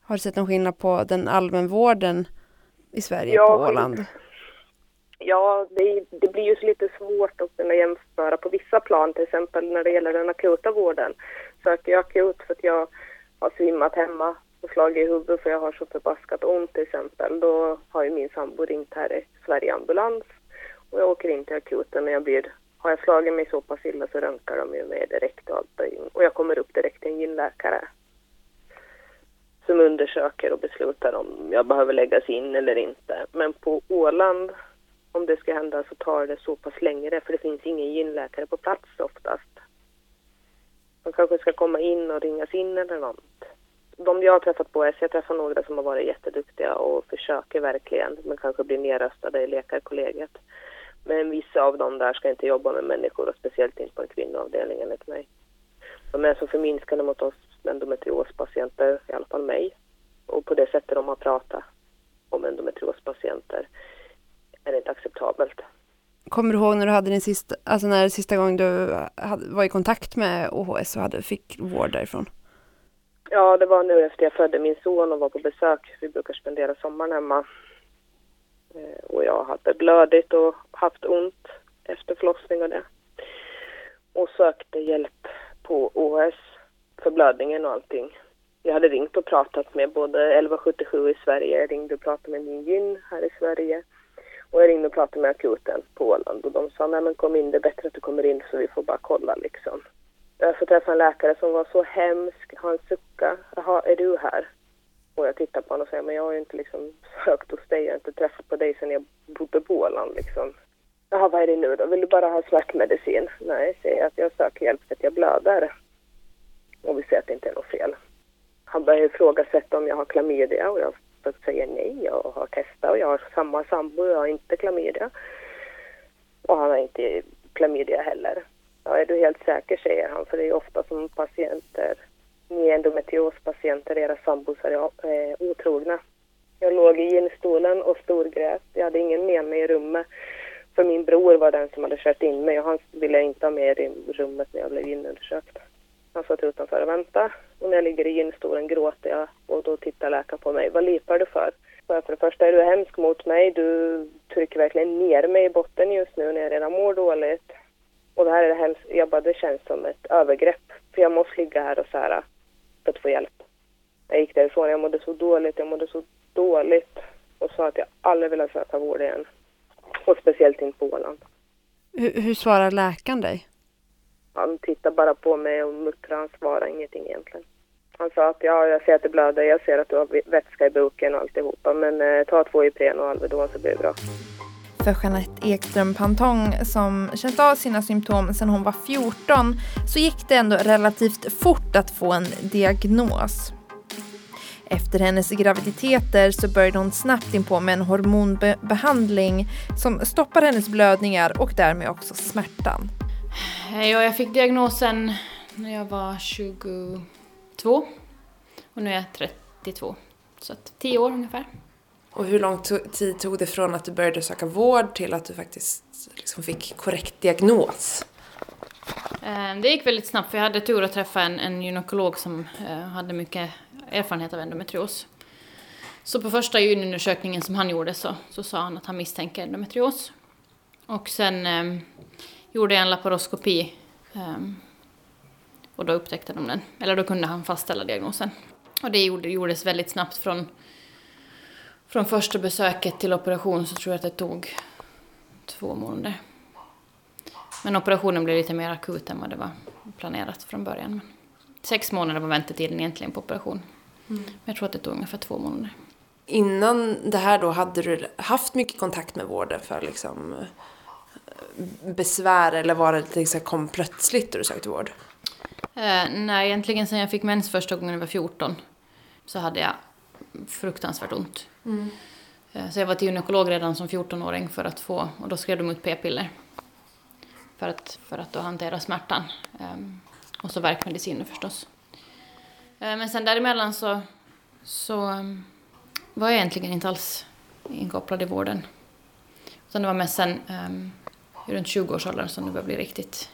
Har du sett någon skillnad på den allmänvården i Sverige Ja, på Åland? Ja, det, det blir ju lite svårt att kunna jämföra på vissa plan, till exempel när det gäller den akuta vården. Söker jag akut för att jag har svimmat hemma och slagit i huvudet för jag har så förbaskat ont till exempel, då har ju min sambo ringt här i Sverige ambulans och jag åker in till akuten och jag blir, har jag slagit mig så pass illa så röntgar de ju mig direkt och allt och jag kommer upp direkt till en gynläkare som undersöker och beslutar om jag behöver läggas in eller inte. Men på Åland om det ska hända så tar det så pass längre för det finns ingen gynläkare på plats oftast. De kanske ska komma in och ringas in eller något. De jag har träffat på S, jag träffar några som har varit jätteduktiga och försöker verkligen men kanske blir nerröstade i läkarkollegiet. Men vissa av dem där ska inte jobba med människor och speciellt inte på en kvinnoavdelning enligt mig. De är så förminskande mot oss endometriospatienter, i alla fall mig. Och på det sättet de har pratat om endometriospatienter är det inte acceptabelt. Kommer du ihåg när du hade din sista, alltså när sista gången du var i kontakt med OHS och hade, fick vård därifrån? Ja, det var nu efter jag födde min son och var på besök. Vi brukar spendera sommaren hemma. Eh, Och jag hade blödigt och haft ont efter förlossning och det. Och sökte hjälp på OS för blödningen och allting. Jag hade ringt och pratat med både 1177 i Sverige, jag ringde och pratade med min gyn här i Sverige. Och jag ringde och pratade med akuten på Åland och de sa nej men kom in, det är bättre att du kommer in så vi får bara kolla liksom. Jag får träffa en läkare som var så hemsk, han suckade. Jaha, är du här? Och jag tittar på honom och säger, men jag har ju inte liksom sökt hos dig, jag har inte träffat på dig sedan jag bodde på Åland liksom. Jaha, vad är det nu då? Vill du bara ha smärtmedicin? Nej, säger jag att jag söker hjälp för att jag blöder. Och vi ser att det inte är något fel. Han börjar ifrågasätta om jag har klamydia och jag säger nej, jag har testat och jag har samma sambo och jag har inte klamydia. Och han har inte klamydia heller. Ja, är du helt säker, säger han, för det är ofta som patienter, ni endometriospatienter, era sambos är eh, otrogna. Jag låg i gynstolen och storgrät. Jag hade ingen med mig i rummet. För min bror var den som hade kört in mig och han ville jag inte ha med i rummet när jag blev inundersökt. Han satt utanför och väntade och när jag ligger i gynstolen gråter jag och då tittar läkaren på mig. Vad lipar du för? För det första är du hemsk mot mig. Du trycker verkligen ner mig i botten just nu när jag redan mår dåligt. Och det här är det hemskt. Jag bara, det känns som ett övergrepp. För jag måste ligga här och så här för att få hjälp. Jag gick därifrån. Jag mådde så dåligt. Jag mådde så dåligt. Och sa att jag aldrig ville söka vård igen. Och speciellt inte på Åland. Hur, hur svarar läkaren dig? Han tittade bara på mig och muttrade. Han svarade ingenting egentligen. Han sa att ja, jag ser att det blöder, jag ser att du har vätska i buken och alltihopa. Men eh, ta två Ipren och Alvedon så blir det bra. För Jeanette Ekström Pantong som känt av sina symptom sedan hon var 14 så gick det ändå relativt fort att få en diagnos. Efter hennes graviditeter så började hon snabbt in på med en hormonbehandling som stoppar hennes blödningar och därmed också smärtan. Ja, jag fick diagnosen när jag var 22 och nu är jag 32. Så att 10 år ungefär. Och hur lång tid tog det från att du började söka vård till att du faktiskt liksom fick korrekt diagnos? Eh, det gick väldigt snabbt för jag hade tur att träffa en, en gynekolog som eh, hade mycket erfarenhet av endometrios. Så på första gynundersökningen som han gjorde så, så sa han att han misstänker endometrios. Och sen eh, gjorde jag en laparoskopi eh, och då upptäckte de den. Eller då kunde han fastställa diagnosen. Och det gjorde, gjordes väldigt snabbt från, från första besöket till operation så tror jag att det tog två månader. Men operationen blev lite mer akut än vad det var planerat från början. Sex månader var väntetiden egentligen på operation. Mm. Men jag tror att det tog ungefär två månader. Innan det här då, hade du haft mycket kontakt med vården för liksom besvär eller var det liksom kom plötsligt då du sökte vård? Eh, nej, egentligen sen jag fick mens första gången jag var 14 så hade jag fruktansvärt ont. Mm. Eh, så jag var till gynekolog redan som 14-åring för att få, och då skrev de ut p-piller. För att, för att då hantera smärtan. Um, och så värkmediciner förstås. Uh, men sen däremellan så, så um, var jag egentligen inte alls inkopplad i vården. Utan det var mest sen um, runt 20-årsåldern som det började bli riktigt...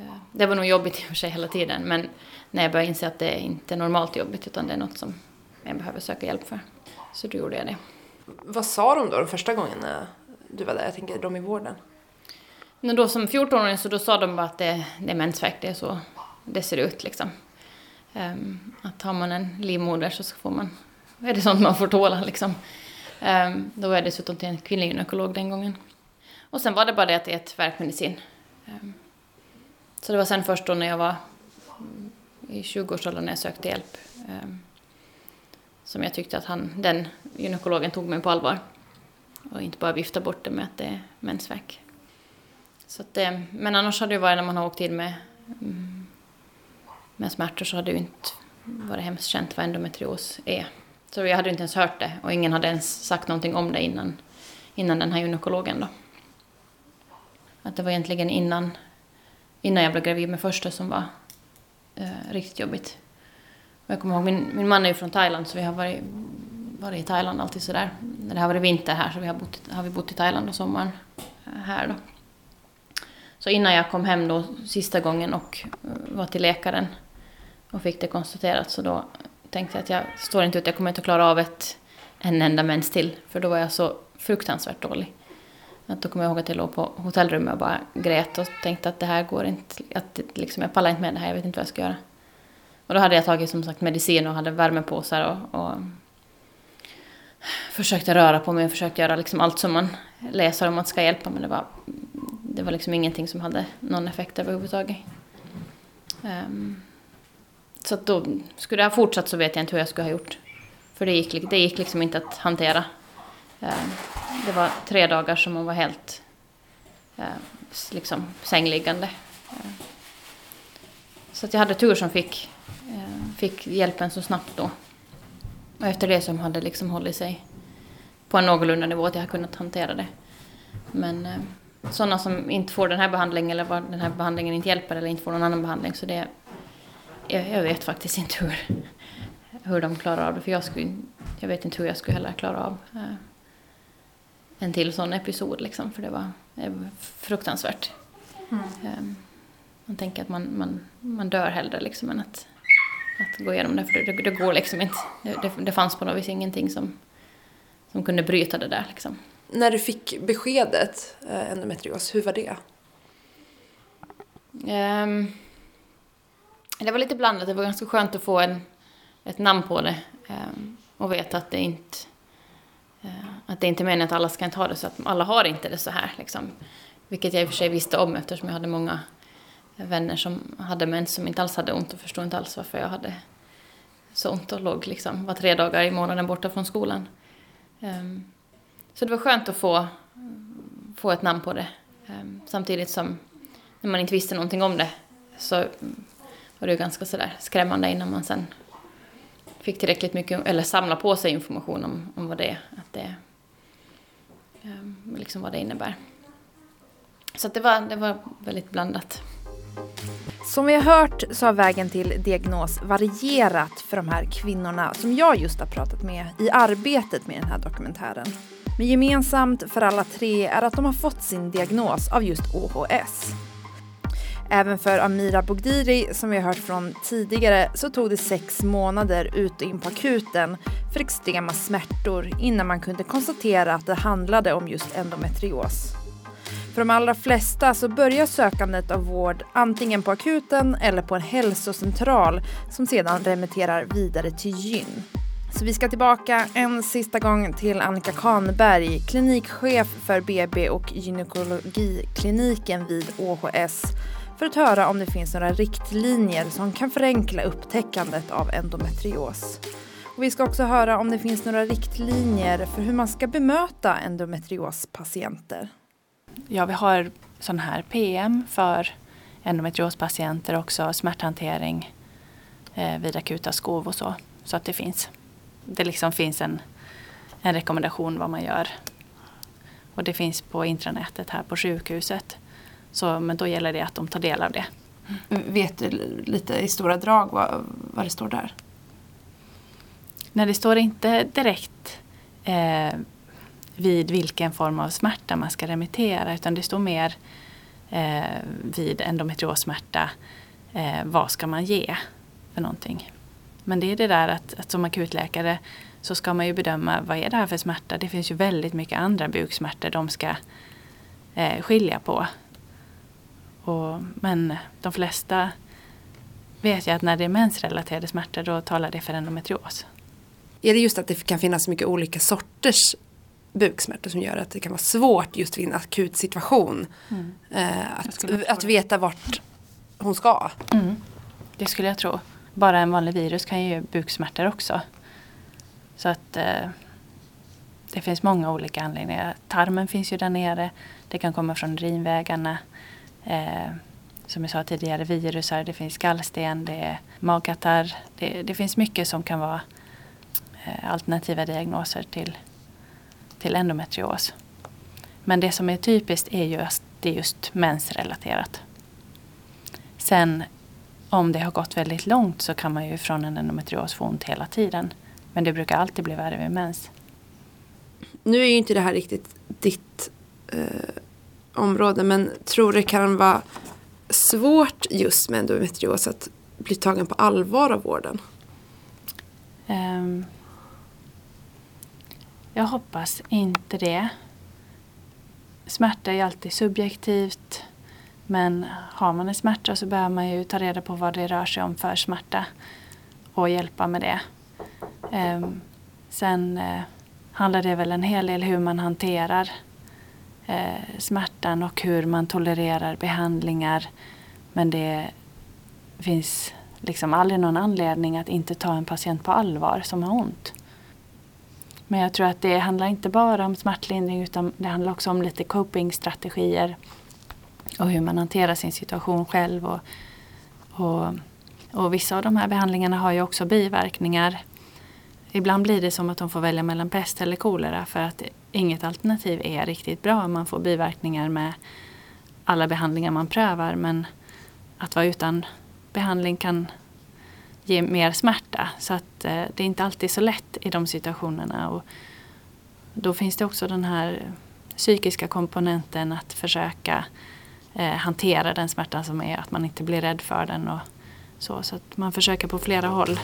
Uh, det var nog jobbigt i och för sig hela tiden men när jag började inse att det inte är normalt jobbigt utan det är något som jag behöver söka hjälp för. Så då gjorde jag det. Vad sa de då de första gångerna du var där? Jag tänker de i vården. Men då som 14-åring så då sa de bara att det, det är mensvärk, det är så det ser ut liksom. Um, att har man en livmoder så får man, är det sånt man får tåla liksom. Um, då var jag dessutom till en kvinnlig gynekolog den gången. Och sen var det bara det att det är ett värkmedicin. Ehm, så det var sen först då när jag var mm, i 20-årsåldern när jag sökte hjälp ehm, som jag tyckte att han, den gynekologen tog mig på allvar. Och inte bara viftade bort det med att det är mensvärk. Så att, det, men annars har det ju varit när man har åkt in med, mm, med smärtor så har det ju inte varit hemskt känt vad endometrios är. Så jag hade inte ens hört det och ingen hade ens sagt någonting om det innan, innan den här gynekologen då. Att det var egentligen innan, innan jag blev gravid med första som var eh, riktigt jobbigt. Och jag kommer ihåg, min, min man är ju från Thailand så vi har varit, varit i Thailand alltid sådär. När det har varit vinter här så vi har, bott, har vi bott i Thailand och sommaren eh, här då. Så innan jag kom hem då sista gången och eh, var till läkaren och fick det konstaterat så då tänkte jag att jag står inte ut, jag kommer inte att klara av ett, en enda mens till. För då var jag så fruktansvärt dålig. Att då kommer jag ihåg att jag låg på hotellrummet och bara grät och tänkte att det här går inte, att liksom, jag pallar inte med det här, jag vet inte vad jag ska göra. Och då hade jag tagit som sagt medicin och hade värmepåsar och, och försökte röra på mig och försökte göra liksom allt som man läser om att ska hjälpa men det var det var liksom ingenting som hade någon effekt överhuvudtaget. Um, så att då, skulle det ha fortsatt så vet jag inte hur jag skulle ha gjort. För det gick, det gick liksom inte att hantera. Eh, det var tre dagar som hon var helt eh, liksom sängliggande. Eh, så att jag hade tur som fick, fick hjälpen så snabbt då. Och efter det som hade liksom hållit sig på en någorlunda nivå att jag har kunnat hantera det. Men sådana som inte får den här behandlingen eller var den här behandlingen inte hjälper eller inte får någon annan behandling. Så det, jag, jag vet faktiskt inte hur, hur de klarar av det. För jag, skulle, jag vet inte hur jag skulle heller klara av en till sån episod. Liksom, för det var, var fruktansvärt. Mm. Um, man tänker att man, man, man dör hellre liksom, än att, att gå igenom det. För det, det, det går liksom inte. Det, det, fanns på något vis ingenting som, som kunde bryta det där. Liksom. När du fick beskedet eh, endometrios, hur var det? Um, det var lite blandat. Det var ganska skönt att få en, ett namn på det um, och veta att det inte Eh, att det inte är meningen att alla ska inte ha det så att alla har inte det så här. Liksom. Vilket jag i och för sig visste om eftersom jag hade många vänner som hade mens som inte alls hade ont och förstod inte alls varför jag hade så ont och låg liksom var tre dagar i månaden borta från skolan. Um, så det var skönt att få, få ett namn på det. Um, samtidigt som när man inte visste någonting om det så var det ju ganska sådär skrämmande innan man sen fick tillräckligt mycket, eller samla på sig information om, om vad det är, att det, ehm, liksom vad det innebär. Så det, var, det var väldigt blandat. Som vi har hört så har vägen till diagnos varierat för de här kvinnorna som jag just har pratat med i arbetet med den här dokumentären. Men gemensamt för alla tre är att de har fått sin diagnos av just OHS. Även för Amira Bogdiri, som vi har hört från tidigare, så tog det sex månader ut och in på akuten för extrema smärtor innan man kunde konstatera att det handlade om just endometrios. För de allra flesta så börjar sökandet av vård antingen på akuten eller på en hälsocentral som sedan remitterar vidare till gyn. Så vi ska tillbaka en sista gång till Annika Kahnberg, klinikchef för BB och gynekologikliniken vid OHS för att höra om det finns några riktlinjer som kan förenkla upptäckandet av endometrios. Och vi ska också höra om det finns några riktlinjer för hur man ska bemöta endometriospatienter. Ja, vi har sån här PM för endometriospatienter också, smärthantering eh, vid akuta skov och så. Så att det finns. Det liksom finns en, en rekommendation vad man gör. Och det finns på intranätet här på sjukhuset. Så, men då gäller det att de tar del av det. Vet du lite i stora drag vad, vad det står där? Nej, det står inte direkt eh, vid vilken form av smärta man ska remittera utan det står mer eh, vid endometriossmärta eh, vad ska man ge för någonting. Men det är det där att, att som akutläkare så ska man ju bedöma vad är det här för smärta. Det finns ju väldigt mycket andra buksmärtor de ska eh, skilja på. Och, men de flesta vet ju att när det är mensrelaterade smärtor då talar det för endometrios. Är det just att det kan finnas mycket olika sorters buksmärtor som gör att det kan vara svårt just vid en akut situation mm. eh, att, att veta vart hon ska? Mm. Det skulle jag tro. Bara en vanlig virus kan ju ge buksmärtor också. Så att eh, det finns många olika anledningar. Tarmen finns ju där nere. Det kan komma från urinvägarna. Eh, som jag sa tidigare, virusar, det finns gallsten, det är magkatarr. Det, det finns mycket som kan vara eh, alternativa diagnoser till, till endometrios. Men det som är typiskt är ju att det är just mensrelaterat. Sen om det har gått väldigt långt så kan man ju från en endometrios få ont hela tiden. Men det brukar alltid bli värre vid mens. Nu är ju inte det här riktigt ditt eh, område men tror det kan vara svårt just med endometrios att bli tagen på allvar av vården? Um, jag hoppas inte det. Smärta är alltid subjektivt. Men har man en smärta så behöver man ju ta reda på vad det rör sig om för smärta och hjälpa med det. Um, sen uh, handlar det väl en hel del hur man hanterar eh, smärtan och hur man tolererar behandlingar. Men det finns liksom aldrig någon anledning att inte ta en patient på allvar som har ont. Men jag tror att det handlar inte bara om smärtlindring utan det handlar också om lite copingstrategier och hur man hanterar sin situation själv. Och, och, och vissa av de här behandlingarna har ju också biverkningar. Ibland blir det som att de får välja mellan pest eller kolera för att inget alternativ är riktigt bra. Man får biverkningar med alla behandlingar man prövar men att vara utan behandling kan ge mer smärta. Så att eh, det är inte alltid så lätt i de situationerna. Och då finns det också den här psykiska komponenten att försöka eh, hantera den smärtan som är, att man inte blir rädd för den och så. Så att man försöker på flera håll.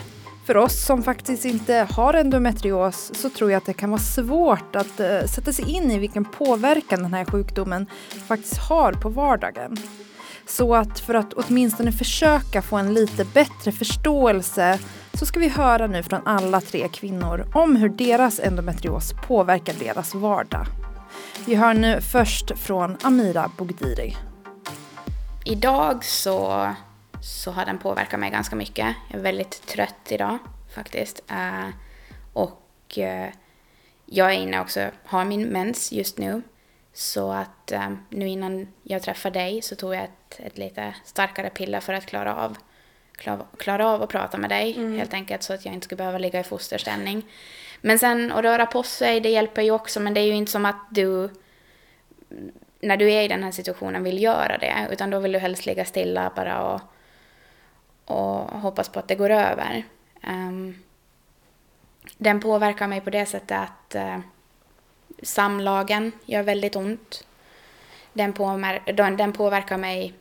För oss som faktiskt inte har endometrios så tror jag att det kan vara svårt att uh, sätta sig in i vilken påverkan den här sjukdomen faktiskt har på vardagen. Så att för att åtminstone försöka få en lite bättre förståelse så ska vi höra nu från alla tre kvinnor om hur deras endometrios påverkar deras vardag. Vi hör nu först från Amira Bogdiri. Idag så, så har den påverkat mig ganska mycket. Jag är väldigt trött idag faktiskt. Uh, och uh, jag är inne också, har min mens just nu. Så att um, nu innan jag träffade dig så tog jag ett, ett lite starkare piller för att klara av, klara, klara av att prata med dig mm. helt enkelt så att jag inte skulle behöva ligga i fosterställning. Men sen att röra på sig, det hjälper ju också men det är ju inte som att du när du är i den här situationen vill göra det utan då vill du helst ligga stilla bara och, och hoppas på att det går över. Um, den påverkar mig på det sättet att uh, samlagen gör väldigt ont. Den, påver den påverkar mig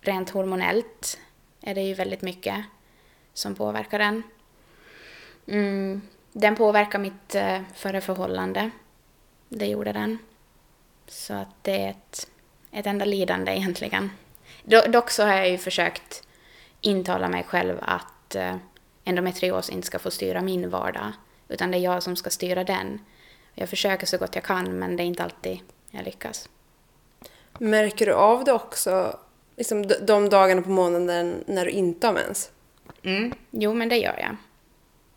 rent hormonellt. Är det ju väldigt mycket som påverkar den. Mm, den påverkar mitt uh, förra förhållande. Det gjorde den. Så att det är ett, ett enda lidande egentligen. Dock så har jag ju försökt intala mig själv att uh, endometrios inte ska få styra min vardag. Utan det är jag som ska styra den. Jag försöker så gott jag kan men det är inte alltid jag lyckas. Märker du av det också liksom de dagarna på månaden när du inte har mens? Mm, jo men det gör jag.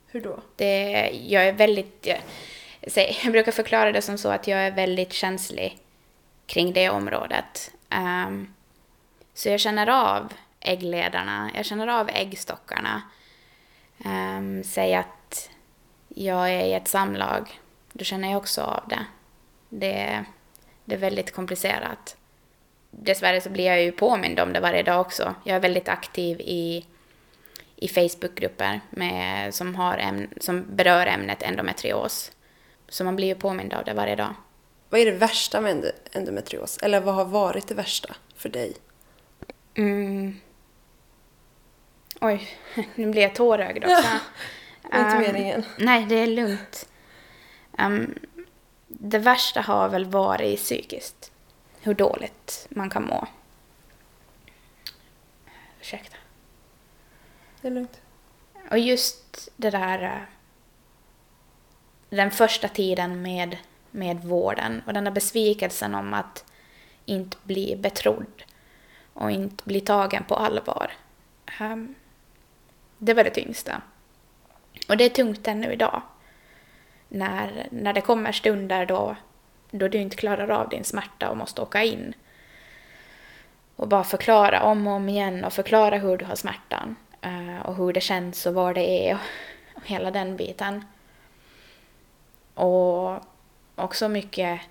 Hur då? Det, jag är väldigt... Jag, jag brukar förklara det som så att jag är väldigt känslig kring det området. Um, så jag känner av äggledarna, jag känner av äggstockarna. Um, säg att jag är i ett samlag då känner jag också av det. Det, det är väldigt komplicerat. Dessvärre så blir jag ju påmind om det varje dag också. Jag är väldigt aktiv i, i Facebookgrupper med, som, har ämn, som berör ämnet endometrios. Så man blir ju påmind av det varje dag. Vad är det värsta med endometrios? Eller vad har varit det värsta för dig? Mm. Oj, nu blir jag tårögd också. Ja, inte um, meningen. Nej, det är lugnt. Um, det värsta har väl varit psykiskt. Hur dåligt man kan må. Ursäkta. Det är lugnt. Och just det där... Eh, den första tiden med, med vården och den där besvikelsen om att inte bli betrodd och inte bli tagen på allvar. Um, det var det tyngsta. Och det är tungt ännu idag när, när det kommer stunder då, då du inte klarar av din smärta och måste åka in. Och bara förklara om och om igen och förklara hur du har smärtan. Eh, och hur det känns och var det är och, och hela den biten. Och också mycket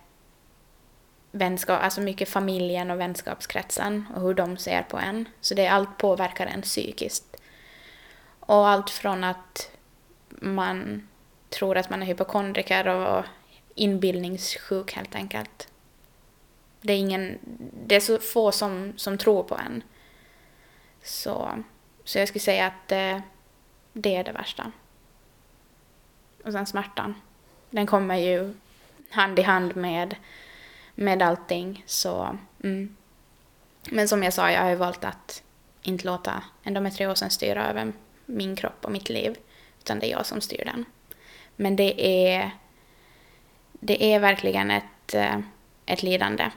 vänskap, alltså mycket familjen och vänskapskretsen och hur de ser på en. Så det allt påverkar en psykiskt. Och allt från att man tror att man är hypokondriker och inbildningssjuk helt enkelt. Det är, ingen, det är så få som, som tror på en. Så, så jag skulle säga att det, det är det värsta. Och sen smärtan. Den kommer ju hand i hand med, med allting. Så, mm. Men som jag sa, jag har ju valt att inte låta endometriosen styra över min kropp och mitt liv. Utan det är jag som styr den. Men det är, det är verkligen ett, eh, ett lidande.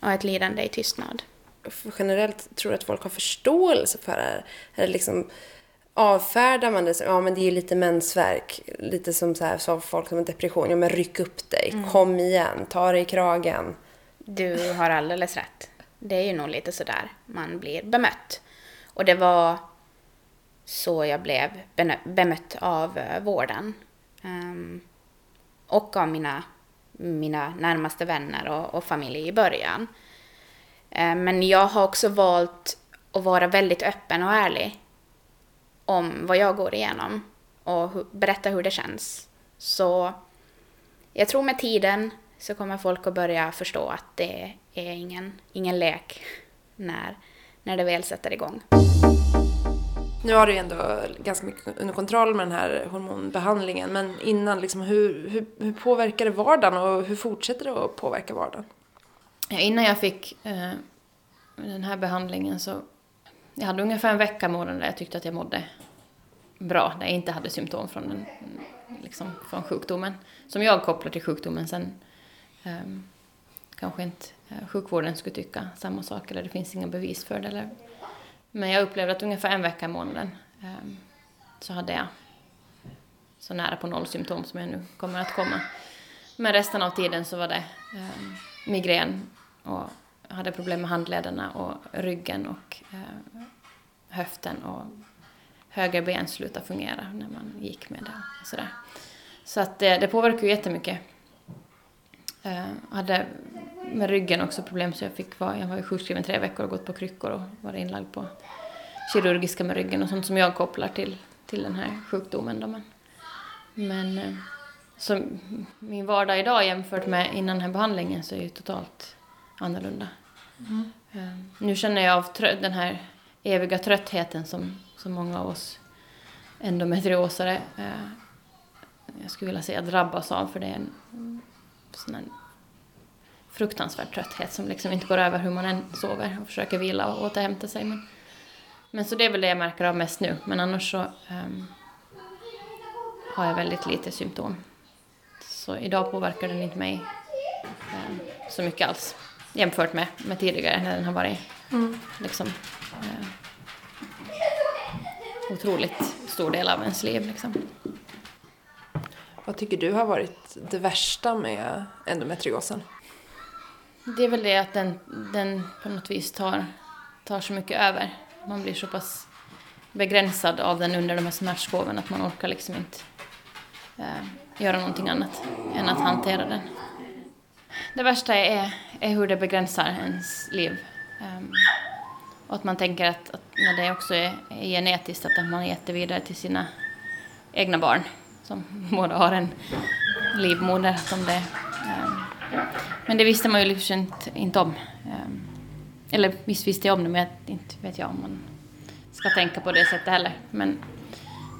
Och ett lidande i tystnad. Generellt tror jag att folk har förståelse för det här. Eller liksom avfärdar man det som, ja men det är lite mensvärk. Lite som så här, så folk som en depression, ja men ryck upp dig, mm. kom igen, ta dig i kragen. Du har alldeles rätt. Det är ju nog lite sådär man blir bemött. Och det var så jag blev bemött av eh, vården. Um, och av mina, mina närmaste vänner och, och familj i början. Um, men jag har också valt att vara väldigt öppen och ärlig om vad jag går igenom och hu berätta hur det känns. Så jag tror med tiden så kommer folk att börja förstå att det är ingen, ingen lek när, när det väl sätter igång. Nu har du ändå ganska mycket under kontroll med den här hormonbehandlingen. Men innan, liksom, hur, hur, hur påverkar det vardagen och hur fortsätter det att påverka vardagen? Ja, innan jag fick eh, den här behandlingen så... Jag hade ungefär en vecka månaden där jag tyckte att jag mådde bra. Där jag inte hade symptom från, den, liksom, från sjukdomen. Som jag kopplar till sjukdomen. Sen eh, kanske inte eh, sjukvården skulle tycka samma sak. Eller det finns inga bevis för det. Eller, men jag upplevde att ungefär en vecka i månaden eh, så hade jag så nära på noll symptom som jag nu kommer att komma. Men resten av tiden så var det eh, migrän och jag hade problem med handlederna och ryggen och eh, höften och höger ben slutade fungera när man gick med det och sådär. Så att det, det påverkar ju jättemycket. Jag hade med ryggen också problem så jag fick vara, jag var sjukskriven tre veckor och gått på kryckor och varit inlagd på kirurgiska med ryggen och sånt som jag kopplar till, till den här sjukdomen. Då. Men, men så min vardag idag jämfört med innan den här behandlingen så är ju totalt annorlunda. Mm. Nu känner jag av den här eviga tröttheten som, som många av oss endometriosare eh, jag skulle vilja säga drabbas av för det är en sån här fruktansvärd trötthet som liksom inte går över hur man än sover och försöker vila och återhämta sig. Men, men så det är väl det jag märker av mest nu. Men annars så um, har jag väldigt lite symptom. Så idag påverkar den inte mig um, så mycket alls jämfört med, med tidigare när den har varit mm. liksom uh, otroligt stor del av ens liv. Liksom. Vad tycker du har varit det värsta med endometriosen? Det är väl det att den, den på något vis tar, tar så mycket över. Man blir så pass begränsad av den under de här smärtskoven att man orkar liksom inte eh, göra någonting annat än att hantera den. Det värsta är, är hur det begränsar ens liv. Um, och att man tänker att, att när det också är, är genetiskt att man gett det vidare till sina egna barn som båda har en livmoder som det um, men det visste man ju liksom inte, inte om. Um, eller visst visste jag om det men inte vet jag om man ska tänka på det sättet heller. Men,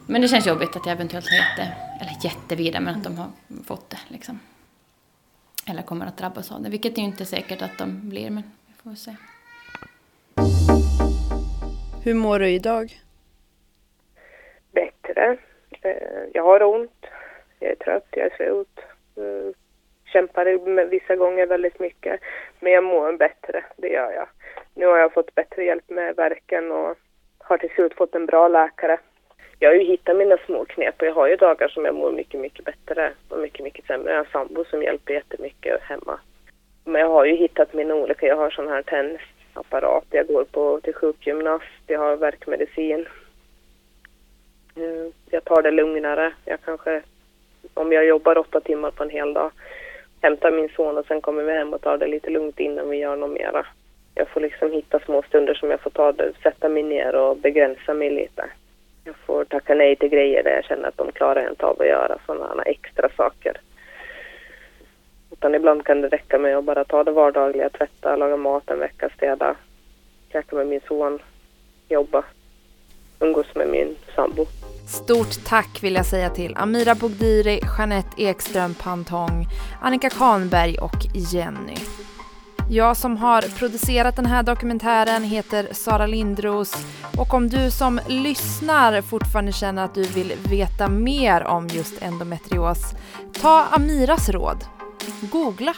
men det känns jobbigt att jag eventuellt har gett det, eller vidare men att de har fått det liksom. Eller kommer att drabbas av det, vilket är ju inte säkert att de blir men vi får se. Hur mår du idag? Bättre. Eh, jag har ont. Jag är trött, jag är slut. Eh, kämpar vissa gånger väldigt mycket. Men jag mår bättre, det gör jag. Nu har jag fått bättre hjälp med verken och har till slut fått en bra läkare. Jag har ju hittat mina små knep och jag har ju dagar som jag mår mycket, mycket bättre och mycket, mycket sämre. Jag har en sambo som hjälper jättemycket hemma. Men jag har ju hittat mina olika, jag har sån här tennapparat, jag går på till sjukgymnast, jag har verkmedicin. Eh, jag tar det lugnare. Jag kanske, om jag jobbar åtta timmar på en hel dag, hämtar min son och sen kommer vi hem och tar det lite lugnt innan vi gör något mera. Jag får liksom hitta små stunder som jag får ta det, sätta mig ner och begränsa mig lite. Jag får tacka nej till grejer där jag känner att de klarar inte av att göra sådana extra saker. Utan ibland kan det räcka med att bara ta det vardagliga, tvätta, laga mat en vecka, städa, käka med min son, jobba, umgås med min sambo. Stort tack vill jag säga till Amira Bogdiri, Jeanette Ekström Pantong, Annika Kahnberg och Jenny. Jag som har producerat den här dokumentären heter Sara Lindros och om du som lyssnar fortfarande känner att du vill veta mer om just endometrios, ta Amiras råd. Googla